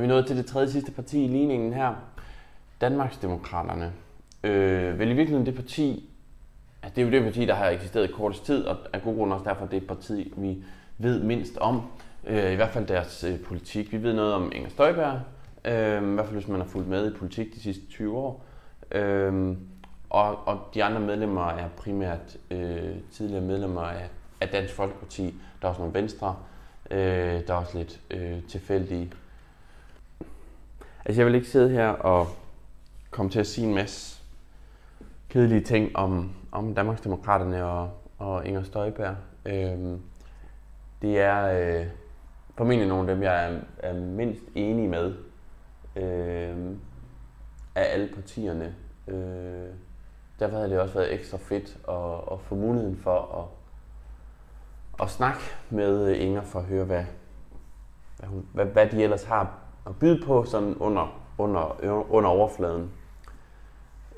er vi nået til det tredje sidste parti i ligningen her. Danmarksdemokraterne. Øh, vel i virkeligheden det parti, altså det er jo det parti, der har eksisteret i kortest tid, og af gode grunde også derfor det er et parti, vi ved mindst om. Øh, I hvert fald deres øh, politik. Vi ved noget om Inger Støjberg, øh, i hvert fald hvis man har fulgt med i politik de sidste 20 år. Øh, og, og de andre medlemmer er primært øh, tidligere medlemmer af, af Dansk Folkeparti. Der er også nogle venstre. Øh, der er også lidt øh, tilfældige. Altså jeg vil ikke sidde her og komme til at sige en masse kedelige ting om, om Danmarksdemokraterne og, og Inger Støjberg. Øhm, det er øh, formentlig nogle af dem, jeg er, er mindst enig med øh, af alle partierne. Øh, derfor havde det også været ekstra fedt at, at få muligheden for at, at snakke med Inger for at høre, hvad, hvad, hun, hvad, hvad de ellers har at byde på sådan under, under, under overfladen.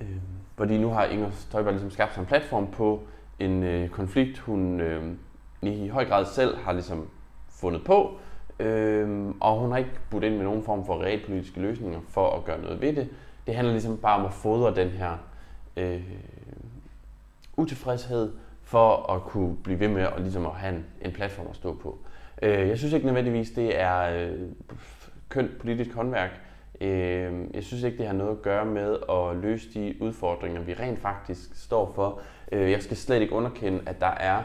Øh, fordi nu har Inger Støjberg ligesom skabt sig en platform på en øh, konflikt, hun øh, i høj grad selv har ligesom fundet på, øh, og hun har ikke budt ind med nogen form for realpolitiske løsninger for at gøre noget ved det. Det handler ligesom bare om at fodre den her øh, utilfredshed for at kunne blive ved med at, ligesom at have en, en platform at stå på. Øh, jeg synes ikke nødvendigvis, det er øh, kønt politisk håndværk. Øh, jeg synes ikke, det har noget at gøre med at løse de udfordringer, vi rent faktisk står for. Øh, jeg skal slet ikke underkende, at der er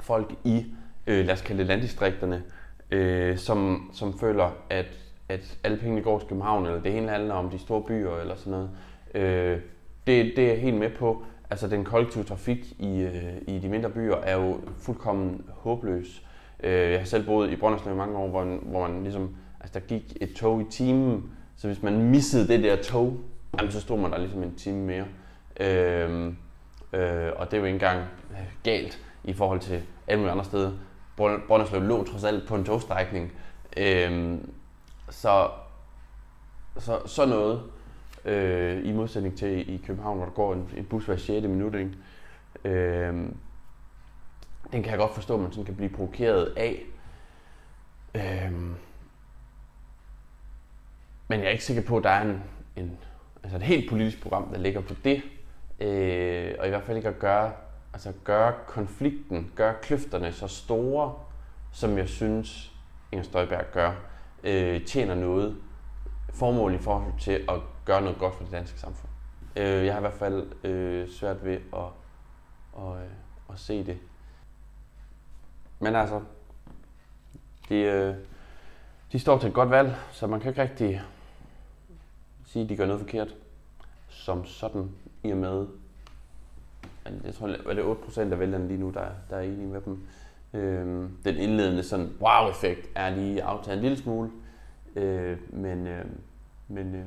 folk i, øh, lad os kalde det landdistrikterne, øh, som, som føler, at, at alle pengene går til København, eller det hele handler om de store byer, eller sådan noget. Øh, det, det er jeg helt med på. Altså den kollektive trafik i, øh, i de mindre byer er jo fuldkommen håbløs. Øh, jeg har selv boet i Brønderslev i mange år, hvor, hvor man ligesom, altså der gik et tog i timen, så hvis man missede det der tog, jamen, så stod man der ligesom en time mere. Øh, øh, og det er jo ikke engang øh, galt i forhold til alle mulige andre steder. Brønderslev lå trods alt på en togstrækning. Øh, så, så, så noget øh, i modsætning til i København, hvor der går en, en bus hver 6. minut. Ikke? Øh, den kan jeg godt forstå, at man sådan kan blive provokeret af. Øhm, men jeg er ikke sikker på, at der er en, en, altså et helt politisk program, der ligger på det. Øh, og i hvert fald ikke at gøre altså gøre konflikten, gøre kløfterne så store, som jeg synes, Inger Støjberg gør, øh, tjener noget formål i forhold til at gøre noget godt for det danske samfund. Øh, jeg har i hvert fald øh, svært ved at, at, at, at se det. Men altså, de, øh, de står til et godt valg, så man kan ikke rigtig sige, at de gør noget forkert som sådan, i og med, jeg tror, er det 8% af vælgerne lige nu, der, der er enige med dem. Øhm, den indledende sådan wow-effekt er lige aftaget en lille smule. Øh, men øh, men øh,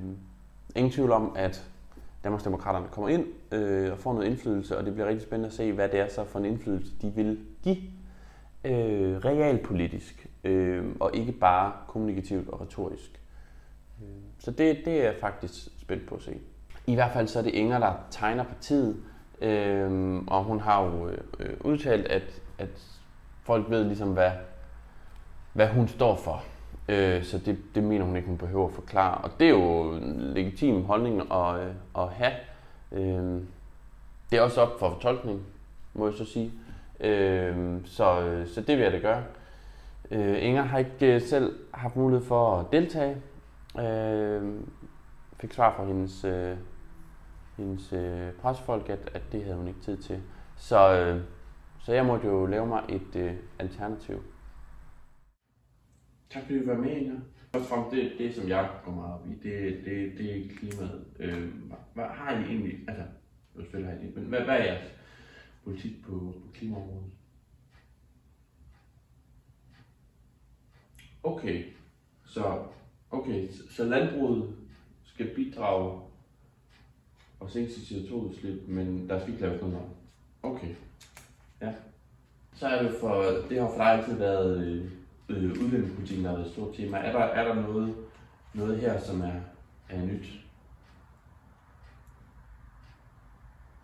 ingen tvivl om, at Danmarksdemokraterne kommer ind øh, og får noget indflydelse, og det bliver rigtig spændende at se, hvad det er så for en indflydelse, de vil give øh, realpolitisk, øh, og ikke bare kommunikativt og retorisk. Øh, så det, det er jeg faktisk spændt på at se. I hvert fald så er det Inger, der tegner partiet, øh, og hun har jo øh, udtalt, at, at folk ved ligesom, hvad, hvad hun står for. Øh, så det, det mener hun ikke, hun behøver at forklare. Og det er jo en legitim holdning at, øh, at have. Øh, det er også op for fortolkning, må jeg så sige. Øh, så, så det vil jeg da gøre. Øh, Inger har ikke øh, selv haft mulighed for at deltage. Øh, fik svar fra hendes øh, hendes øh, presfolk, at, at det havde hun ikke tid til. Så, øh, så jeg måtte jo lave mig et øh, alternativ. Tak fordi du var med, Inger. Først og det, det, som jeg går meget op i, det, det, det er klimaet. Øh, hvad har I egentlig, altså, spiller jeg det, men hvad, hvad er jeres politik på, på klimaområdet? Okay, så, okay, så landbruget skal bidrage og sænke sit CO2-udslip, men der skal ikke laves noget om. Okay. Ja. Så er det for, det har for dig altid været øh, øh, udlændingepolitikken, der har været et stort tema. Er der, er der noget, noget her, som er, er nyt?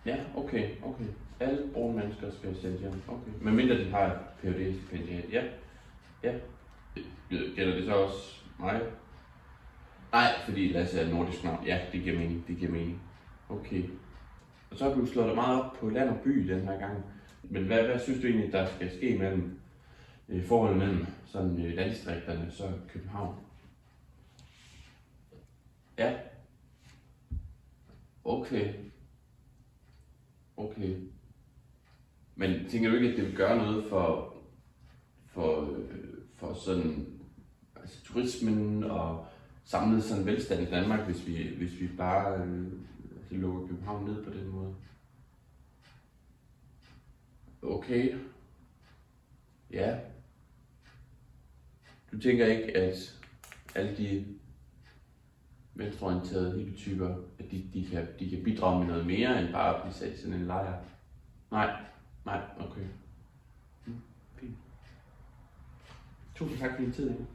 Ja, okay, okay. Alle brune mennesker skal sendes hjem. Okay. Men mindre de har phd stipendiat Ja. Ja. Gælder det så også mig? Nej, fordi Lasse er nordisk navn. Ja, det giver mening. Det giver mening. Okay. Og så har du slået dig meget op på land og by den her gang. Men hvad, hvad synes du egentlig, der skal ske mellem øh, forholdet mellem sådan øh, landdistrikterne og så København? Ja. Okay. Okay. Men tænker du ikke, at det vil gøre noget for, for, for sådan altså, turismen og samlet sådan velstand i Danmark, hvis vi, hvis vi bare øh, altså, lukker København ned på den måde? Okay. Ja. Du tænker ikke, at alle de venstreorienterede hippityper, at de, de, kan, de kan bidrage med noget mere end bare at blive sat i sådan en lejr? Nej, nej, okay. Mm, fint. Tusind tak for din tid, Inge.